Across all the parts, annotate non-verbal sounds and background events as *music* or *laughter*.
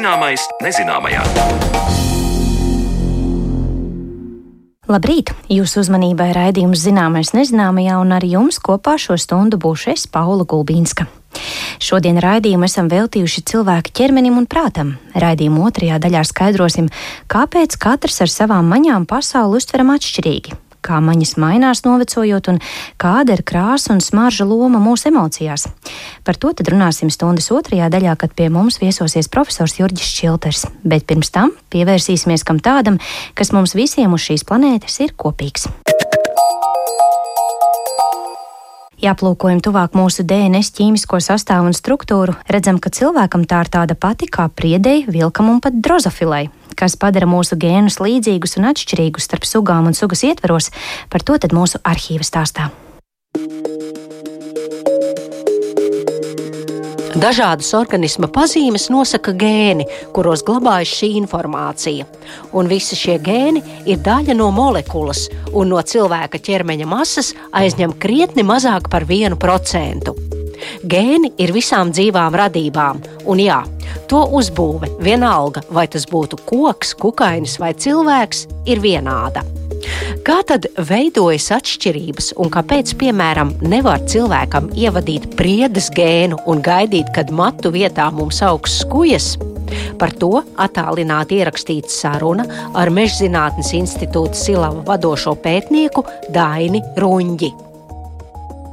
Zināmais nezināmajā. Labrīt! Jūsu uzmanībai raidījums Zināmais nezināmajā, un ar jums kopā šo stundu būšu es, Paula Gulbīnska. Šodien raidījumu esam veltījuši cilvēka ķermenim un prātam. Raidījuma otrajā daļā skaidrosim, kāpēc katrs ar savām maņām pasauli uztveram atšķirīgi, kā maņas mainās novecojot un kāda ir krāsa un smarža loma mūsu emocijās. Par to tad runāsim stundas otrajā daļā, kad pie mums viesosies profesors Jurģis Čilters. Bet pirms tam pievērsīsimies kam tādam, kas mums visiem uz šīs planētas ir kopīgs. Ja aplūkojam tuvāk mūsu DNS ķīmisko sastāvu un struktūru, redzam, ka cilvēkam tā ir tāda pati kā priedei, vilkam un pat drozofilai kas padara mūsu gēnus līdzīgus un atšķirīgus starp sugām un sugas ietveros, par to tad mūsu arhīva stāstā. Dažādas organisma pazīmes nosaka gēni, kuros glabājas šī informācija. Un visi šie gēni ir daļa no molekulas, un no cilvēka ķermeņa masas aizņem krietni mazāk par 1%. Gēni ir visām dzīvām radībām, un jā, to uzbūve, vienalga vai tas būtu koks, kukainis vai cilvēks, ir vienāda. Kā tad veidojas atšķirības un kāpēc, piemēram, nevar cilvēkam ievadīt priedes gēnu un gaidīt, kad matu vietā mums augs skujas? Par to attālināti ierakstīta saruna ar Mežzinātnes institūta Silava vadošo pētnieku Daini Ruņģi.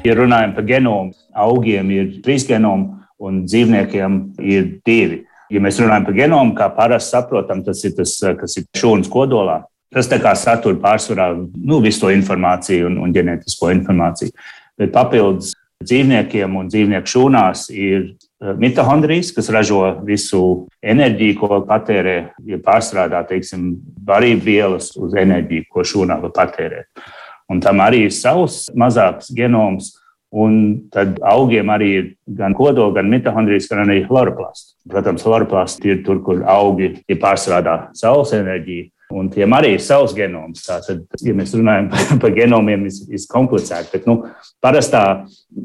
Ja runājam par genomu, augiem ir trīs genomi un dzīvniekiem ir divi. Ja mēs runājam par genomu, kā parasti saprotam, tas ir tas, kas ir šūnas kodolā. Tas tā kā satur pārsvarā nu, visu to informāciju un, un ģenētisko informāciju. Bet papildus dzīvniekiem un dzīvnieku šūnās ir eh, mitohondrijas, kas ražo visu enerģiju, ko patērē, ja pārstrādā, teiksim, barību vielas uz enerģiju, ko šūnā var patērēt. Un tam arī ir savs mazāks genoms, Un tad augiem arī ir gan kodola, gan mitohondrijas, gan arī chloroplasts. Protams, chloroplasts ir tur, kur augi ir pārstrādā saules enerģiju. Un tiem arī ir savs genoms. Tātad, ja mēs runājam *laughs* par, par genomiem, ir komplicēti. Bet, nu, parastā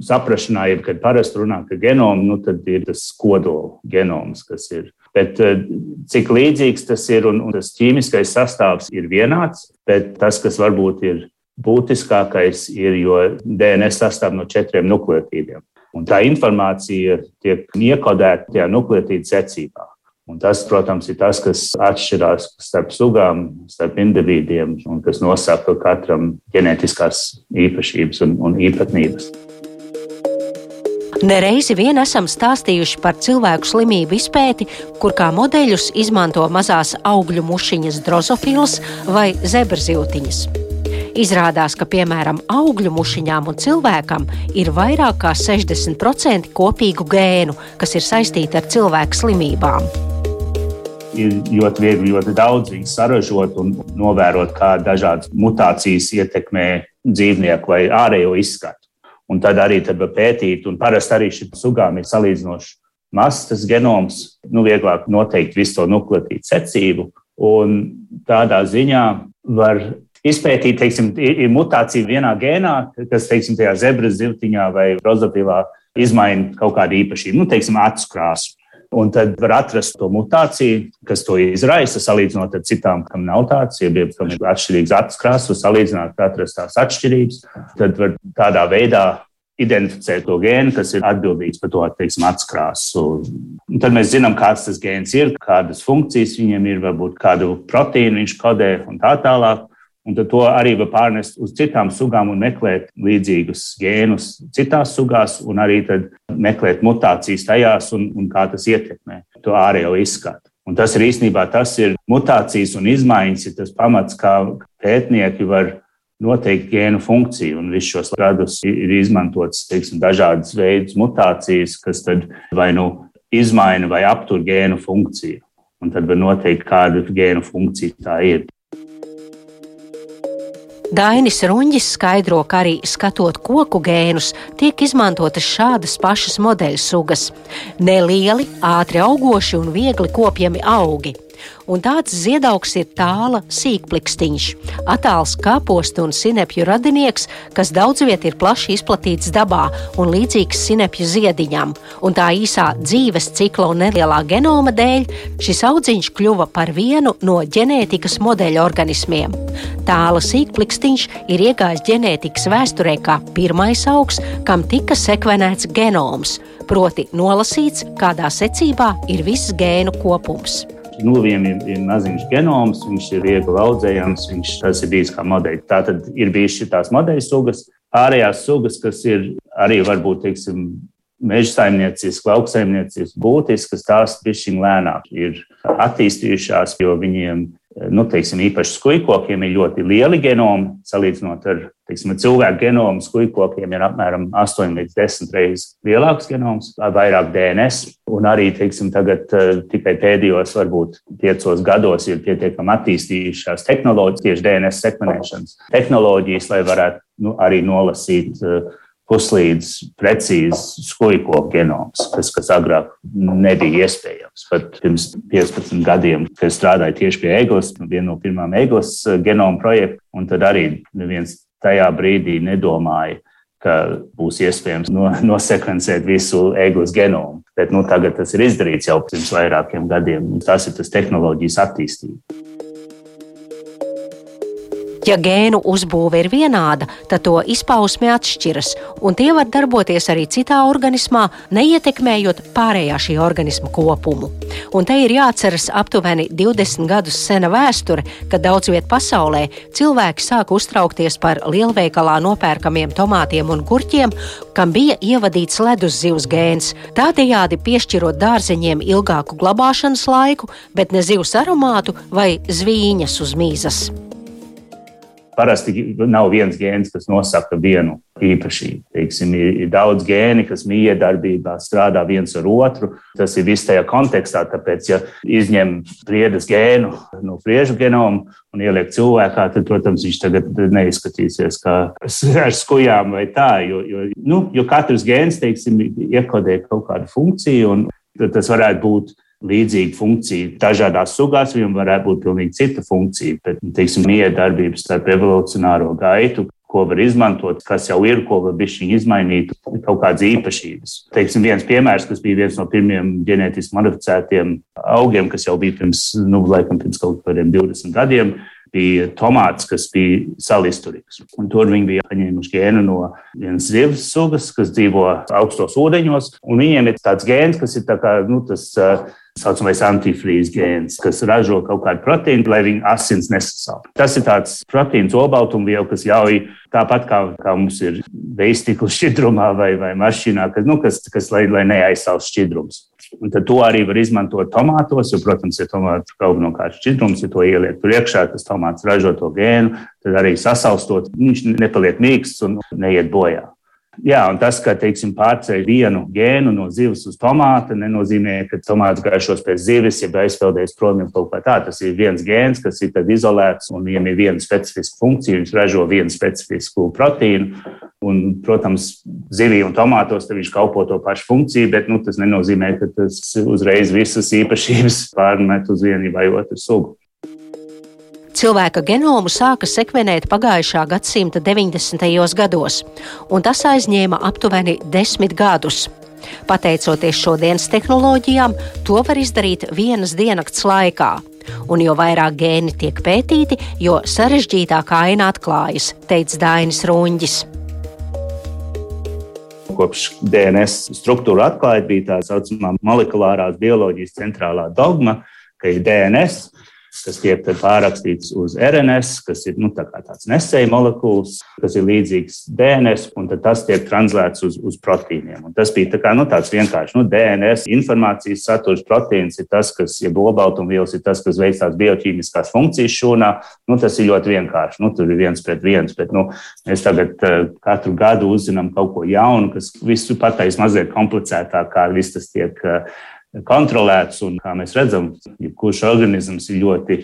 saprāšanā, ja kad parasti runā par genomu, nu, tad ir tas kodola genoms, kas ir. Bet eh, cik līdzīgs tas ir un, un tas ķīmiskais sastāvs ir vienāds, bet tas, kas varbūt ir būtiskākais ir, jo DNS sastāv no četriem nukleotīdiem. Un tā informācija tiek iekodēta tajā nukleotīdu secībā. Un tas, protams, ir tas, kas atšķirās starp sugām, starp individiem un kas nosaka katram ģenētiskās īpašības un, un īpatnības. Nereizi vien esam stāstījuši par cilvēku slimību izpēti, kur kā modeļus izmanto mazās augļu mušiņas drozofilas vai zebrziltiņas. Izrādās, ka piemēram augļu mušiņām un cilvēkam ir vairāk kā 60% kopīgu gēnu, kas ir saistīti ar cilvēku slimībām. Ir ļoti viegli, ļoti daudz viņu saražot un novērot, kā dažādas mutācijas ietekmē dzīvnieku vai ārējo izskatu. Un tad arī tad pētīt, un parasti arī šīm sugām ir salīdzinoši mazs tas genoms, nu, vieglāk noteikt visu to nukleotīdu secību. Un tādā ziņā var izpētīt, teiksim, ir mutācija vienā gēnā, kas, teiksim, tajā zebras zivtiņā vai rozopilā izmaina kaut kādu īpašību, nu, teiksim, acu krāsu. Un tad var atrast to mutāciju, kas to izraisa, salīdzinot ar citām, kam nav tāds, ja bija kam ir atšķirīgs acu krāsas, salīdzināt, atrast tās atšķirības. Tad var tādā veidā identificēt to gēnu, kas ir atbildīgs par to teiksim, atskrāsu. Un tad mēs zinām, kāds tas gēns ir, kādas funkcijas viņam ir, varbūt kādu proteīnu viņš kodē un tā tālāk. Un to arī var pārnest uz citām sugām un meklēt līdzīgus gēnus citās sugās, un arī meklēt mutācijas tajās un, un kā tas ietekmē to ārējo izskatu. Un tas ir īstenībā tas ir mutācijas un izmaiņas, ir tas pamats, kā pētnieki var noteikt gēnu funkciju. Un visus šos gadus ir izmantotas teiksim, dažādas veidas mutācijas, kas vai nu izmaina vai aptur gēnu funkciju. Un tad var noteikt, kāda gēnu funkcija tā ir. Dainis Runģis skaidro, ka arī skatot koku gēnus, tiek izmantotas šādas pašas modeļu sugas - nelieli, ātri augoši un viegli kopjami augi. Un tāds ziedaugs ir tāla sīkplikstiņš, attāls kāpostu un sinepju radinieks, kas daudz viet ir plaši izplatīts dabā un līdzīgs sinepju ziediņam. Un tā īsā dzīves cikla un nelielā genoma dēļ šis audziņš kļuva par vienu no ģenētikas modeļa organismiem. Tāla sīkplikstiņš ir iegājis ģenētikas vēsturē kā pirmais augs, kam tika sekvenēts genoms, proti nolasīts, kādā secībā ir viss gēnu kopums. Nulviem ir, ir maziņš genoms, viņš ir viegli audzējams, viņš tas ir bijis kā modeļs. Tā tad ir bijušas šīs modeļu sugas, pārējās sugas, kas ir arī varbūt, teiksim, meža saimniecības, lauksaimniecības būtiskas, tās pišķiņ lēnāk ir attīstījušās, jo viņiem nu, teiksim, īpaši skujkokiem ir ļoti lieli genomi. Salīdzinot ar teiksim, cilvēku genomu, skujkokiem ir apmēram 8 līdz 10 reizes lielāks genoms, vairāk DNS. Un arī teiksim, tagad, uh, tikai pēdējos, varbūt piecos gados, ir pietiekami attīstījušās tehnoloģijas, tieši DNS sekvenēšanas tehnoloģijas, lai varētu nu, arī nolasīt uh, puslīdz precīzi skujko genoms, kas, kas agrāk nebija iespējams. Pat pirms 15 gadiem, kad strādāju tieši pie Eglis, viena no pirmām Eglis eh, genoma projekta, un tad arī neviens tajā brīdī nedomāja, ka būs iespējams no, *laughs* nosekvencēt visu eglis genomu. Bet nu, tagad tas ir izdarīts jau pirms vairākiem gadiem. Tas ir tas tehnoloģijas attīstība. Ja gēnu uzbūve ir vienāda, tad to izpausme atšķiras, un tie var darboties arī citā organismā, neietekmējot pārējā šī organisma kopumu. Un te ir jāatceras aptuveni 20 gadus sena vēsture, kad daudz vietā pasaulē cilvēki sāk uztraukties par lielveikalā nopērkamiem tomātiem un gurķiem, kam bija ievadīts ledus zivs gēns, tādējādi piešķirot dārzeņiem ilgāku glabāšanas laiku, bet ne zivs aromātu vai zvīņas uz mīzes. Parasti nav viens gēns, kas nosaka vienu īpašību. Teiksim, ir, ir daudz gēni, kas miedarbībā strādā viens ar otru. Tas ir viss tajā kontekstā. Tāpēc, ja izņem priedes gēnu no priežu genoma un ieliek cilvēkā, tad, protams, viņš tagad neizskatīsies kā *laughs* ar skujām vai tā. Jo, jo, nu, jo katrs gēns, teiksim, iekodē kaut kādu funkciju, un tas varētu būt līdzīga funkcija. Dažādās sugās viņam varētu būt pilnīgi cita funkcija, bet, teiksim, miedarbības starp evolucionāro gaitu, ko var izmantot, kas jau ir, ko var bišķiņ izmainīt, kaut kādas īpašības. Teiksim, viens piemērs, kas bija viens no pirmiem ģenētiski modificētiem augiem, kas jau bija pirms, nu, laikam, pirms kaut kādiem 20 gadiem, bija tomāts, kas bija salisturīgs. Un tur viņi bija paņēmuši gēnu no vienas zivs sugas, kas dzīvo augstos ūdeņos. Viņiem ir tāds gēns, kas ir tā kā, nu, tas uh, saucamais antifrīzes gēns, kas ražo kaut kādu proteīnu, lai viņa asins nesasauc. Tas ir tāds proteīns, olbaltumviela, kas ļauj tāpat kā, kā mums ir veistikla *laughs* šķidrumā vai, vai mašīnā, kas, nu, kas, kas lai, lai neaizsauc šķidrums. Un tad to arī var izmantot tomātos, jo, protams, ja tomāts galvenokārt šķidrums, ja to ieliek tur iekšā, tas tomāts ražo to gēnu, tad arī sasaustot, viņš nepaliek mīksts un neiet bojā. Jā, un tas, ka pārceļ vienu gēnu no zivs uz tomātu, nenozīmē, ka tomāts gaišos pēc zivis, ja aizpeldēs prom jau kaut kā tā. Tas ir viens gēns, kas ir izolēts un viņam ir viena specifiska funkcija, viņš ražo vienu specifisku proteīnu. Un, protams, zivī un tomātos viņš kalpo to pašu funkciju, bet nu, tas nenozīmē, ka tas uzreiz visas īpašības pārmet uz vienu vai otru sugu. Cilvēka genomu sāka sekvenēt pagājušā gadsimta 90. gados, un tas aizņēma aptuveni desmit gadus. Pateicoties šodienas tehnoloģijām, to var izdarīt vienas diennakts laikā. Un jo vairāk gēni tiek pētīti, jo sarežģītākā aina atklājas, teica Dainis Runģis. Kopš DNS struktūra atklājuma bija tā saucamā molekulārās bioloģijas centrālā dogma, ka ir DNS, kas tiek pārrakstīts uz RNS, kas ir nu, tā tāds nesēja molekulas, kas ir līdzīgs DNS, un tas tiek translēts uz, uz proteīniem. Un tas bija tā kā, nu, tāds vienkārši nu, DNS informācijas saturs. Proteīns ir tas, kas, ja olbaltumvielas ir tas, kas veic tās bioķīmiskās funkcijas šūnā. Nu, tas ir ļoti vienkārši. Nu, tur ir viens pret viens, bet nu, mēs tagad uh, katru gadu uzzinām kaut ko jaunu, kas visu pateiks mazliet komplicētāk, kā viss tas tiek. Uh, kontrolēts. Un, kā mēs redzam, jebkurš organisms ir ļoti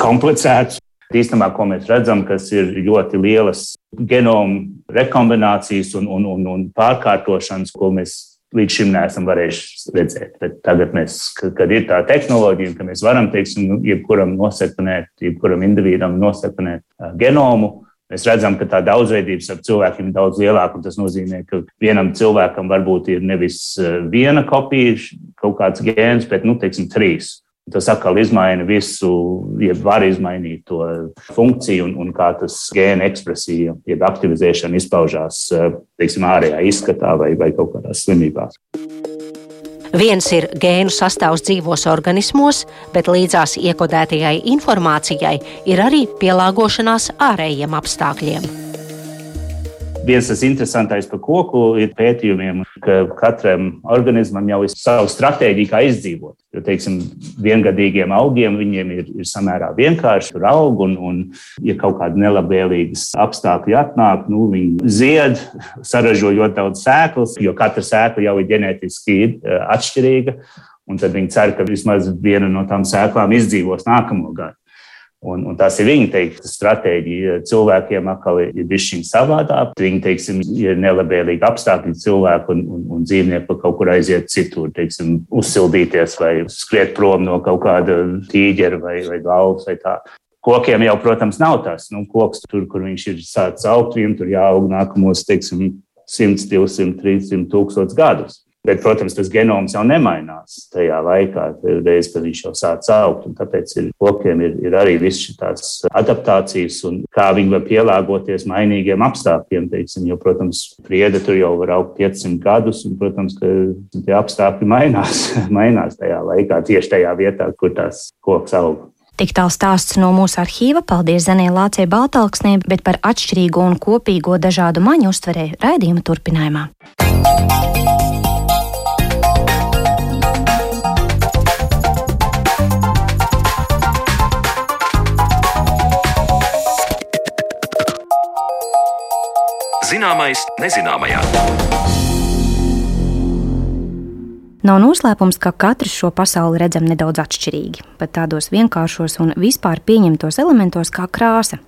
komplicēts. Īstenībā, ko mēs redzam, kas ir ļoti lielas genomu rekombinācijas un, un, un, un pārkārtošanas, ko mēs līdz šim neesam varējuši redzēt. Bet tagad, mēs, kad ir tā tehnoloģija, ka mēs varam, teiksim, jebkuram nosekvenēt, jebkuram individam nosekvenēt genomu, Mēs redzam, ka tā daudzveidība starp cilvēkiem ir daudz lielāka. Tas nozīmē, ka vienam cilvēkam varbūt ir nevis viena kopija, kaut kāds gēns, bet nu, teiksim, trīs. Tas atkal izmaina visu, ja var izmainīt to funkciju un, un kā tas gēna ekspresija, jeb aktivizēšana izpaužās teiksim, ārējā izskatā vai, vai kaut kādās slimībās. Viens ir gēnu sastāvs dzīvos organismos, bet līdzās iekodētajai informācijai ir arī pielāgošanās ārējiem apstākļiem viens tas interesantais par koku ir pētījumiem, ka katram organismam jau ir sava stratēģija, kā izdzīvot. Jo, teiksim, viengadīgiem augiem viņiem ir, ir samērā vienkārši tur aug, un, un ja kaut kāda nelabvēlīgas apstākļi atnāk, nu, viņi zied, *laughs* saražo ļoti daudz sēklas, jo katra sēkla jau ir ģenētiski eh, atšķirīga. Un tad viņi cer, ka vismaz viena no tām sēklām izdzīvos nākamo gadu. Un, un tās ir viņa teikta, stratēģija. Cilvēkiem atkal ir bijis šī savādāk. Viņi, teiksim, ir nelabvēlīgi apstākļi cilvēku un, un, un dzīvnieku kaut kur aiziet citur, teiksim, uzsildīties vai skriet prom no kaut kāda tīģera vai, vai galvas vai tā. Kokiem jau, protams, nav tas. Nu, koks tur, kur viņš ir sācis augt, viņam tur jāaug nākamos, teiksim, 100, 200, 300 tūkstošus gadus. Bet, protams, tas genoms jau nemainās tajā laikā, reiz, kad viņš jau sāk augt. Tāpēc ir, kokiem ir, ir arī viss šīs adaptācijas un kā viņi var pielāgoties mainīgiem apstākļiem. Teiksim, jo, protams, priede tur jau var augt 500 gadus, un, protams, ka tie apstākļi mainās, *laughs* mainās tajā laikā, tieši tajā vietā, kur tās koks aug. Tik tālu stāsts no mūsu arhīva. Paldies Zanē Lācijai Baltalksnē, bet par atšķirīgo un kopīgo dažādu maņu uztverēju raidījuma turpinājumā. Zināmais nezināmajā. Nav noslēpums, ka katrs šo pasauli redzam nedaudz atšķirīgi, pat tādos vienkāršos un vispār pieņemtos elementos kā krāsa.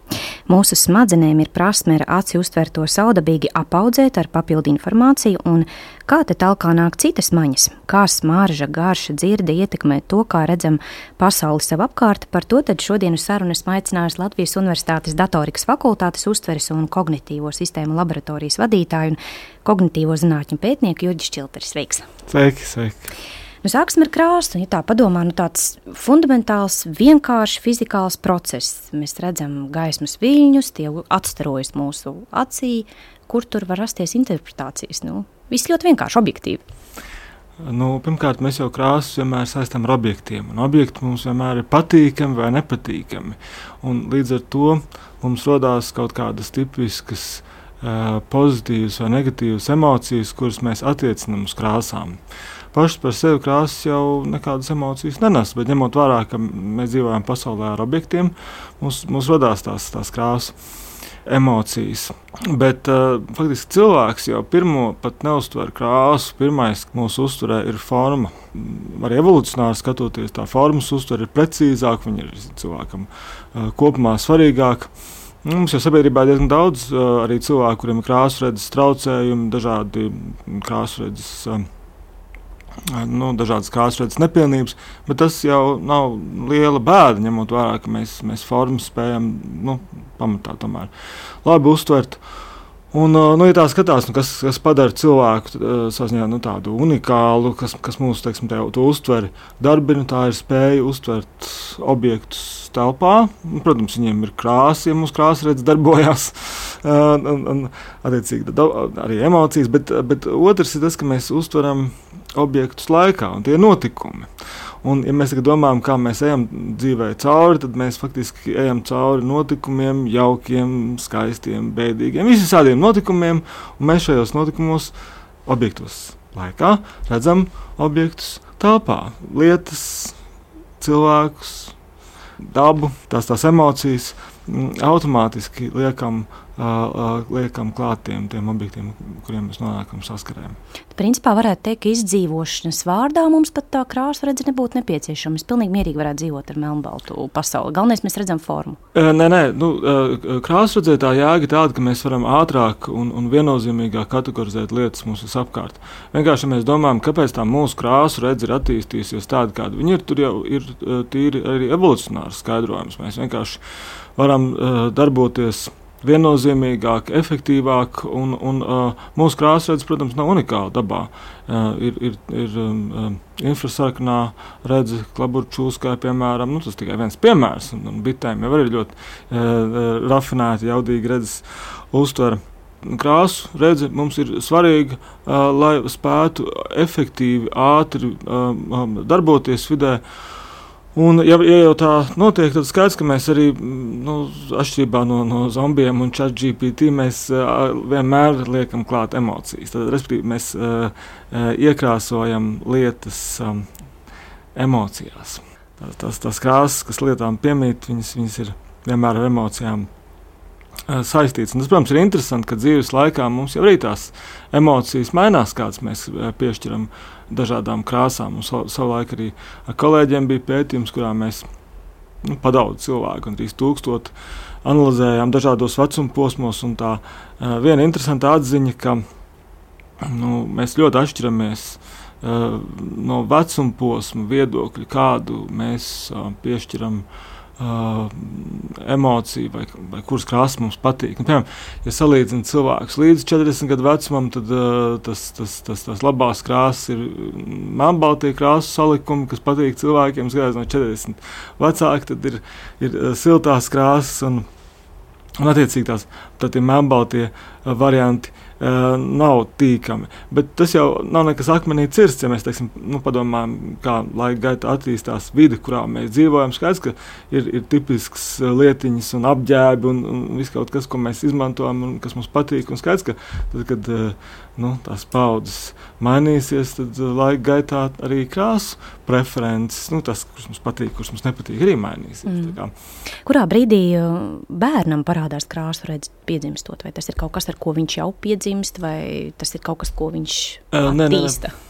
Mūsu smadzenēm ir prasme ar aci uztvert to saudabīgi apaudzēt ar papildu informāciju, un kā te tālāk nāk citas maņas, kā smarža, garša, dzirde ietekmē to, kā redzam pasauli sev apkārt. Par to šodienas sarunu esmu aicinājusi Latvijas Universitātes datorikas fakultātes uztveres un kognitīvo sistēmu laboratorijas vadītāju un kognitīvo zinātņu pētnieku Juģis Čilteris. Sveiks! Sveiki, sveiki! Nu, sāksim ar krāsu. Ja tā padomā, nu, tāds fundamentāls, vienkāršs fizikāls process. Mēs redzam gaismas viļņus, tie atstarojas mūsu acī, kur tur var rasties interpretācijas. Nu, viss ļoti vienkārši, objektīvi. Nu, pirmkārt, mēs jau krāsas vienmēr saistām ar objektiem. Objekti mums vienmēr ir patīkami vai nepatīkami. Un līdz ar to mums radās kaut kādas tipiskas uh, pozitīvas vai negatīvas emocijas, kuras mēs attiecinām uz krāsām. Pašas par sevi krāsas jau nekādas emocijas nenes. Bet ņemot vērā, ka mēs dzīvojam pasaulē ar objektiem, mums, mums radās tās, tās krāsas. Emocijas. Bet uh, faktiski cilvēks jau pirmo pat neuztver krāsu. Pirmais mūsu uzturē ir forma. Arī evolūcionāri skatoties, tā formas uztvere ir precīzāka, viņa ir cilvēkam uh, kopumā svarīgāka. Mums jau sabiedrībā ir diezgan daudz uh, arī cilvēku, kuriem ir krāsu redzes traucējumi, dažādi krāsu redzes. Uh, nu, dažādas krāsredzes nepilnības, bet tas jau nav liela bēda, ņemot vērā, ka mēs, mēs formas spējam nu, pamatā tomēr labi uztvert. Un, nu, ja tā skatās, nu, kas, kas padara cilvēku ziņā, nu, tādu unikālu, kas, kas mūsu teiksim, tā, uztveri darbina, tā ir spēja uztvert objektus telpā. Protams, viņiem ir krāsa, ja mūsu krāsa redz darbojās, un, un, attiecīgi, arī emocijas, bet, bet otrs ir tas, ka mēs uztveram objektus laikā, un tie notikumi. Un, ja mēs domājam, kā mēs ejam dzīvē cauri, tad mēs faktiski ejam cauri notikumiem, jaukiem, skaistiem, bēdīgiem, visiem notikumiem, un mēs šajos notikumos, objektos laikā, redzam objektus telpā, lietas, cilvēkus, dabu, tās, tās emocijas. Mm, automātiski liekam liekam klātiem tiem objektiem, kuriem mēs nonākam saskarē. Principā varētu teikt, ka izdzīvošanas vārdā mums pat tā krāsa redzi nebūtu nepieciešama. Mēs pilnīgi mierīgi varētu dzīvot ar melnbaltu pasauli. Galvenais, mēs redzam formu. Nē, nē, nu, krāsa redzētā jēga tāda, ka mēs varam ātrāk un, un viennozīmīgāk kategorizēt lietas mūsu apkārt. Vienkārši mēs domājam, kāpēc tā mūsu krāsa redze ir attīstījusies tāda, kāda viņa ir. Tur jau ir tīri arī evolucionārs skaidrojums. Mēs vienkārši varam uh, darboties viennozīmīgāk, efektīvāk. Un, un, uh, mūsu krāsredzes, protams, nav unikāla dabā. Uh, ir ir, ir um, infrasarkanā redzes, klaburčūskai, piemēram. Nu, tas tikai viens piemērs. Un, un bitēm jau ir ļoti uh, rafinēta, jaudīga redzes uztvere. Krāsu redze mums ir svarīga, uh, lai spētu efektīvi, ātri uh, darboties vidē. Uh, Un, ja, ja jau tā notiek, tad skaidrs, ka mēs arī, nu, atšķirībā no, no zombijiem un chat GPT, mēs uh, vienmēr liekam klāt emocijas. Tad, respektīvi, mēs uh, uh, iekrāsojam lietas um, emocijās. Tas, tas, tas krāsas, kas lietām piemīt, viņas, viņas ir vienmēr ar emocijām saistīts. Un tas, protams, ir interesanti, ka dzīves laikā mums jau arī tās emocijas mainās, kādas mēs piešķiram uh, dažādām krāsām. Savulaik arī ar kolēģiem bija pētījums, kurā mēs nu, pa daudz cilvēku, gandrīz tūkstoši, analizējām dažādos vecuma posmos. Tā uh, viena interesanta atziņa, ka nu, mēs ļoti atšķiramies uh, no vecuma posma viedokļa, kādu mēs uh, piešķiram uh, uh, emociju, vai, vai kuras krāsas mums patīk. Nu, piemēram, ja salīdzinām cilvēkus līdz 40 gadu vecumam, tad uh, tas, tas, tas, tas labās krāsas ir melnbaltie krāsu salikumi, kas patīk cilvēkiem, kas no 40 vecāki, tad ir, ir siltās krāsas un, un attiecīgi tās melnbaltie varianti uh, nav tīkami. Bet tas jau nav nekas akmenī cirsts, ja mēs teiksim, nu, padomājam, kā laika gaitā attīstās vide, kurā mēs dzīvojam. Skaidrs, ka ir, ir tipisks lietiņas un apģērbi un, un viss kaut kas, ko mēs izmantojam un kas mums patīk. Un skaidrs, ka tad, kad uh, nu, tās paudzes mainīsies, tad uh, laika gaitā arī krāsu preferences, nu, tas, kurš mums patīk, kurš mums nepatīk, arī mainīsies. Mm. Kurā brīdī bērnam parādās krāsu redzes piedzimstot? Vai tas ir kaut kas, ar ko viņš jau piedzimst, vai tas ir kaut kas, ko viņš attīsta? Nē, nē, nē.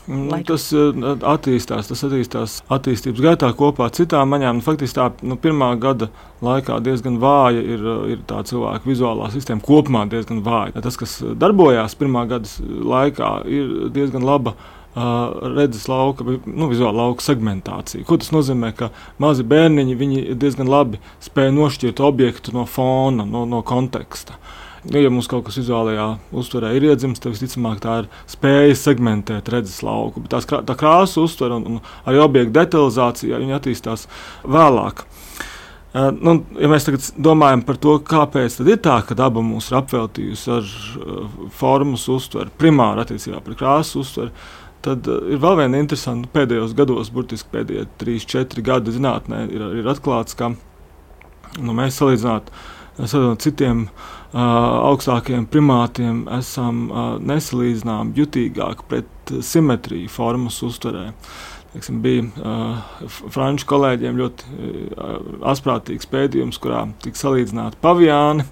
Tas attīstās, tas attīstās attīstības gaitā kopā ar citām maņām. Nu, faktiski tā nu, pirmā gada laikā diezgan vāja ir, ir tā cilvēka vizuālā sistēma kopumā diezgan vāja. Tas, kas darbojās pirmā gada laikā, ir diezgan laba uh, redzes lauka, nu, vizuāla lauka segmentācija. Ko tas nozīmē? Ka mazi bērniņi diezgan labi spēj nošķirt objektu no fona, no, no konteksta. Nu, ja mums kaut kas vizuālajā uztverē ir iedzimts, tad visticamāk tā ir spēja segmentēt redzes lauku. Bet tās, tā krāsa uztvere un, un arī objektu detalizācija attīstās vēlāk. Uh, nu, ja mēs tagad domājam par to, kāpēc ir tā, ka daba mūs ir apveltījusi ar uh, formas uztveri, primāri attiecībā pret krāsu uztveri, tad uh, ir vēl viena interesanta pēdējos gados, burtiski pēdējie 3-4 gadi zinātnē, ir, ir atklāts, ka nu, mēs salīdzināt ar citiem uh, augstākiem primātiem esam nesalīdzināmi jutīgāki pret simetriju formas uztverē. Teiksim, bija uh, franču kolēģiem ļoti uh, asprātīgs pētījums, kurā tika salīdzināti paviāni.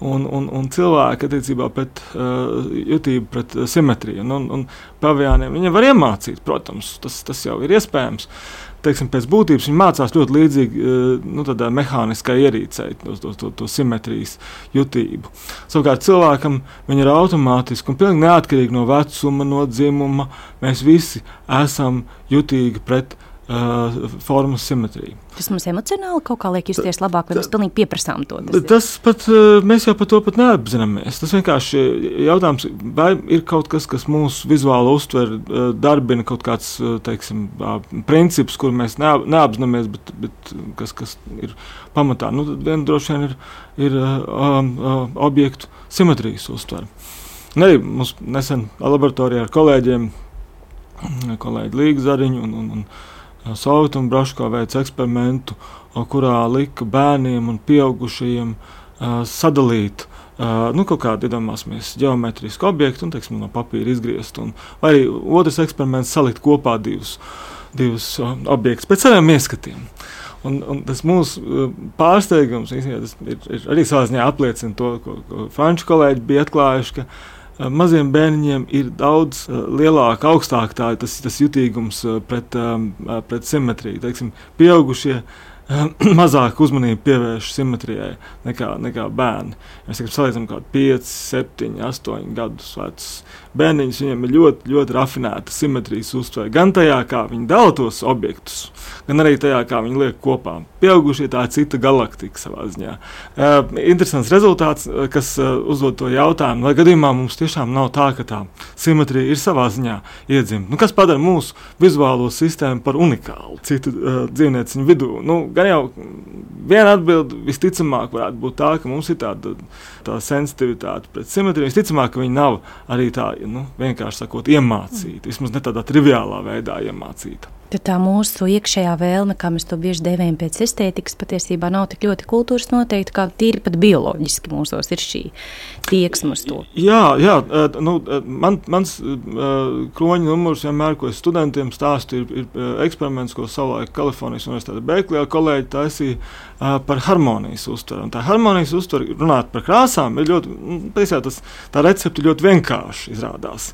Un, un, un cilvēki attiecībā pret uh, jutību, pret simetriju. Un, un, un pavijāniem viņi var iemācīt, protams, tas, tas jau ir iespējams. Uh, teiksim, pēc būtības viņi mācās ļoti līdzīgi eh, nu, mehāniskai ierīcei, to, to, to, to simetrijas jutību. Savukārt cilvēkam viņi ir automātiski un pilnīgi neatkarīgi no vecuma, no dzimuma. Mēs visi esam jutīgi pret viņu uh, formas simetriju. Tas mums emocionāli kaut kā liek justies labāk, vai mēs pilnīgi pieprasām to? Tas, tas pat, uh, mēs jau par to pat neapzināmies. Tas vienkārši jautājums, vai ir kaut kas, kas mūsu vizuāli uztver, uh, darbina kaut kāds, uh, teiksim, uh, princips, kur mēs neap, neapzināmies, bet, bet kas, kas ir pamatā. Nu, viena droši vien ir, ir uh, uh, objektu simetrijas uztvere. Arī mums nesen laboratorijā ar kolēģiem, kolēģi Līga Zariņu un, un, un Sauta un Braškā veica eksperimentu, kurā lika bērniem un pieaugušajiem uh, sadalīt Uh, nu, kaut kādu iedomāsimies geometrisku objektu, un teiksim, no papīra izgriezt. Un, vai arī otrs eksperiments salikt kopā divus, divus uh, objektus pēc saviem ieskatiem. Un, un tas mūsu pārsteigums īstenībā, ir, ir arī savā ziņā apliecina to, ko, ko franču kolēģi bija atklājuši. Ka, Maziem bērniem ir daudz lielāka, augstāka tā, tas, tas jutīgums pret, pret simetriju. Teiksim, pieaugušie *clears throat* mazāk uzmanību pievērš simetrijai nekā, nekā bērni. Mēs teiksim, salīdzinām kaut kādus 5, 7, 8 gadus vecus bērniņus. Viņiem ir ļoti, ļoti rafinēta simetrijas uztvere gan tajā, kā viņi dala tos objektus, gan arī tajā, kā viņi liek kopā. Pieaugušie tā ir cita galaktika savā ziņā. Uh, interesants rezultāts, kas uh, uzdod to jautājumu, vai gadījumā mums tiešām nav tā, ka tā simetrija ir savā ziņā iedzimta. Nu, kas padara mūsu vizuālo sistēmu par unikālu citu uh, dzīvnieciņu vidū? Nu, gan jau viena atbilde visticamāk varētu būt tā, ka mums ir tāda tā sensitivitāte pret simetriju. Visticamāk, ka viņi nav arī tā, nu, vienkārši sakot, iemācīti. Vismaz ne tādā triviālā veidā iemācīta. Tad tā mūsu iekšējā vēlme, kā mēs to bieži devējam pēc estētikas, patiesībā nav tik ļoti kultūras noteikta, kā tīri pat bioloģiski mūsos ir šī tieksme uz to. Jā, jā nu, man, mans kroņa numurs vienmēr, ko es studentiem stāstu, ir, ir eksperiments, ko savulaik Kalifornijas Universitāte Berklijā kolēģi taisīja par harmonijas uztveru. Un tā harmonijas uztvere, runāt par krāsām, ir ļoti, nu, tas, tā recepte ļoti vienkārši izrādās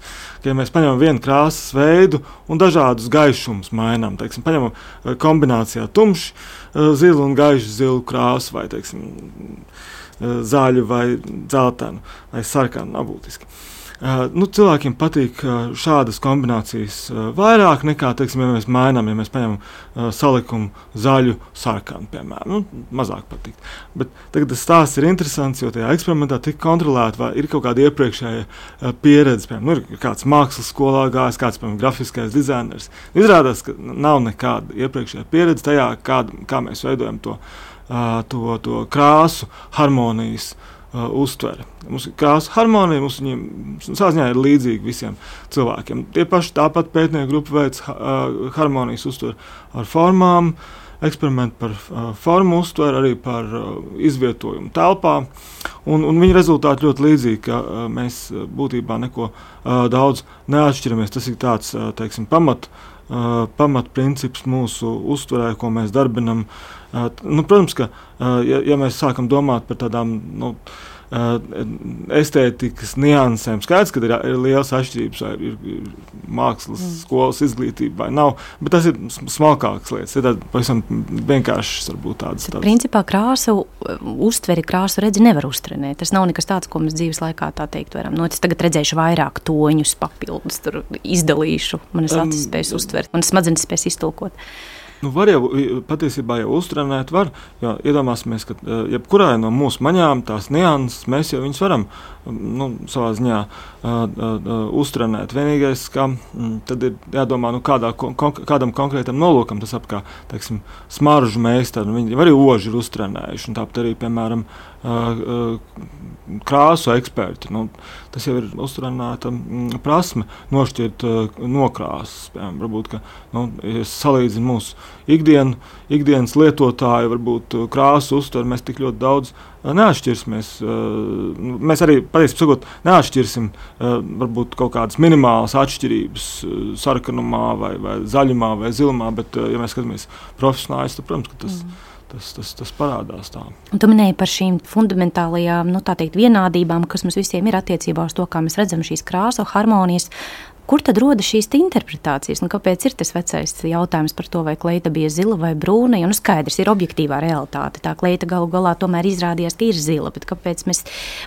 ka, ja mēs paņemam vienu krāsas veidu un dažādus gaišumus mainām, teiksim, paņemam kombinācijā tumšu, zilu un gaišu zilu krāsu, vai teiksim, zaļu vai dzeltenu vai sarkanu, nav būtiski. Uh, nu, cilvēkiem patīk šādas kombinācijas vairāk nekā, teiksim, ja mēs mainām, ja mēs paņemam salikumu zaļu, sarkanu, piemēram. Nu, mazāk patīk. Bet tagad tas stāsts ir interesants, jo tajā eksperimentā tika kontrolēta, vai ir kaut kāda iepriekšēja pieredze. Piemēram, nu, ir kāds mākslas skolā gājis, kāds, piemēram, grafiskais dizainers. Izrādās, ka nav nekāda iepriekšējā pieredze tajā, kā, kā mēs veidojam to, to, to krāsu harmonijas. Uh, uh, uztvere. Mums krāsa harmonija, mums viņiem sāziņā ir līdzīga visiem cilvēkiem. Tie paši tāpat pētnieku grupa veids uh, harmonijas uztveri ar formām, eksperimenti par uh, formu uztveri, arī par uh, izvietojumu telpā. Un, un viņa rezultāti ļoti līdzīgi, ka uh, mēs būtībā neko uh, daudz neatšķiramies. Tas ir tāds uh, teiksim, pamat, uh, pamatprincips mūsu uztverē, ko mēs darbinam. Uh, nu, protams, ka ja, ja mēs sākam domāt par tādām. Nu, estētikas niansēm. Skaidrs, ka ir, ir liels atšķirības, vai ir, ir mākslas mm. skolas izglītība vai nav, bet tas ir smalkākas lietas. Ir pavisam vienkāršas, varbūt tādas. tādas. Principā krāsu uztveri, krāsu redzi nevar uztrenēt. Tas nav nekas tāds, ko mēs dzīves laikā tā teikt varam. No, nu, es tagad redzēšu vairāk toņus, papildus, tur izdalīšu, manas um, acis spēs uztvert, manas smadzenes spēs iztulkot. Nu, var jau patiesībā jau uztrenēt, var. Jo, iedomāsimies, ka e, jebkurai no mūsu maņām tās nianses mēs jau varam nu, savā ziņā uztrenēt. Vienīgais, ka mm, tad ir jādomā, nu, kādā, kon kādam konkrētam nolūkam tas apkārt, teiksim, smaržu meistari. Nu, viņi arī oži ir uztrenējuši. Tāpat arī, piemēram, krāsu eksperti. Nu, tas jau ir uzturēta mm, prasme, nošķirt nokrāsas. Piemēram, varbūt, ka, nu, ja salīdzinu mūsu ikdienu, ikdienas lietotāju, varbūt krāsu uztver, mēs tik ļoti daudz neatšķirsimies. Mēs arī patiesībā sakot, neatšķirsim varbūt kaut kādas minimālas atšķirības sarkanumā, vai, vai zaļumā, vai zilumā, bet, ja mēs skatāmies profesionāli, tad, protams, tas ir. Mm tas, tas, tas parādās tā. Un tu minēji par šīm fundamentālajām nu, teikt, vienādībām, kas mums visiem ir attiecībā uz to, kā mēs redzam šīs krāsu harmonijas. Kur tad rodas šīs interpretācijas? Nu, kāpēc ir tas vecais jautājums par to, vai kleita bija zila vai brūna? Jo nu, skaidrs ir objektīvā realitāte. Tā kleita galu galā tomēr izrādījās, ka ir zila, kāpēc mēs,